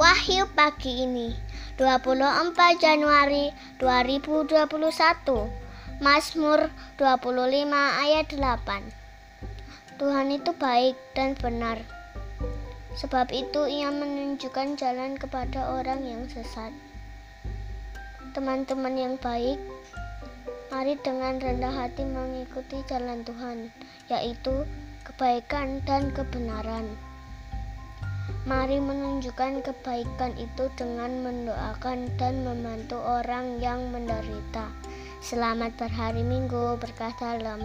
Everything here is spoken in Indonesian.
Wahyu pagi ini 24 Januari 2021 Mazmur 25 ayat 8 Tuhan itu baik dan benar. Sebab itu ia menunjukkan jalan kepada orang yang sesat. Teman-teman yang baik Mari dengan rendah hati mengikuti jalan Tuhan Yaitu kebaikan dan kebenaran Mari menunjukkan kebaikan itu dengan mendoakan dan membantu orang yang menderita. Selamat berhari Minggu, berkah dalam